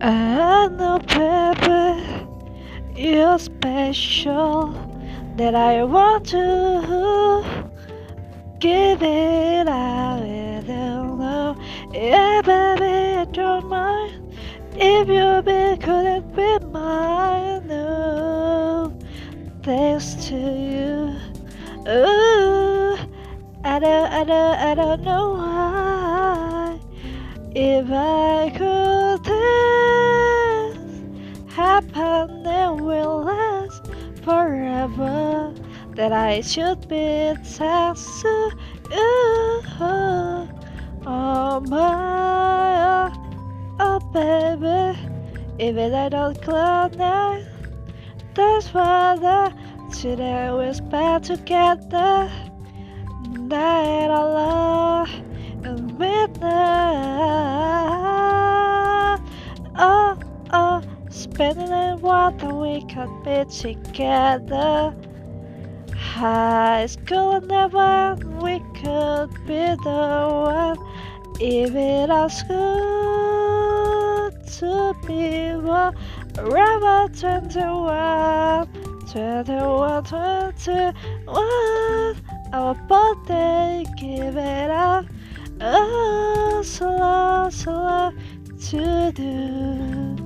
I know, baby, you're special. That I want to give it out. I don't know. Yeah, baby, don't mind if you be couldn't mine. No, thanks to you. Ooh, I don't, I don't, I don't know why. If I could forever. That I should be to you. Oh my, oh baby, even I don't cloud. That's why the today we spend together. Night alone spending it what we can be together. High school never we could be the one. Even our school to be one. Around 21, 21, 21. Our birthday, give it up. Oh, so long, so long to do.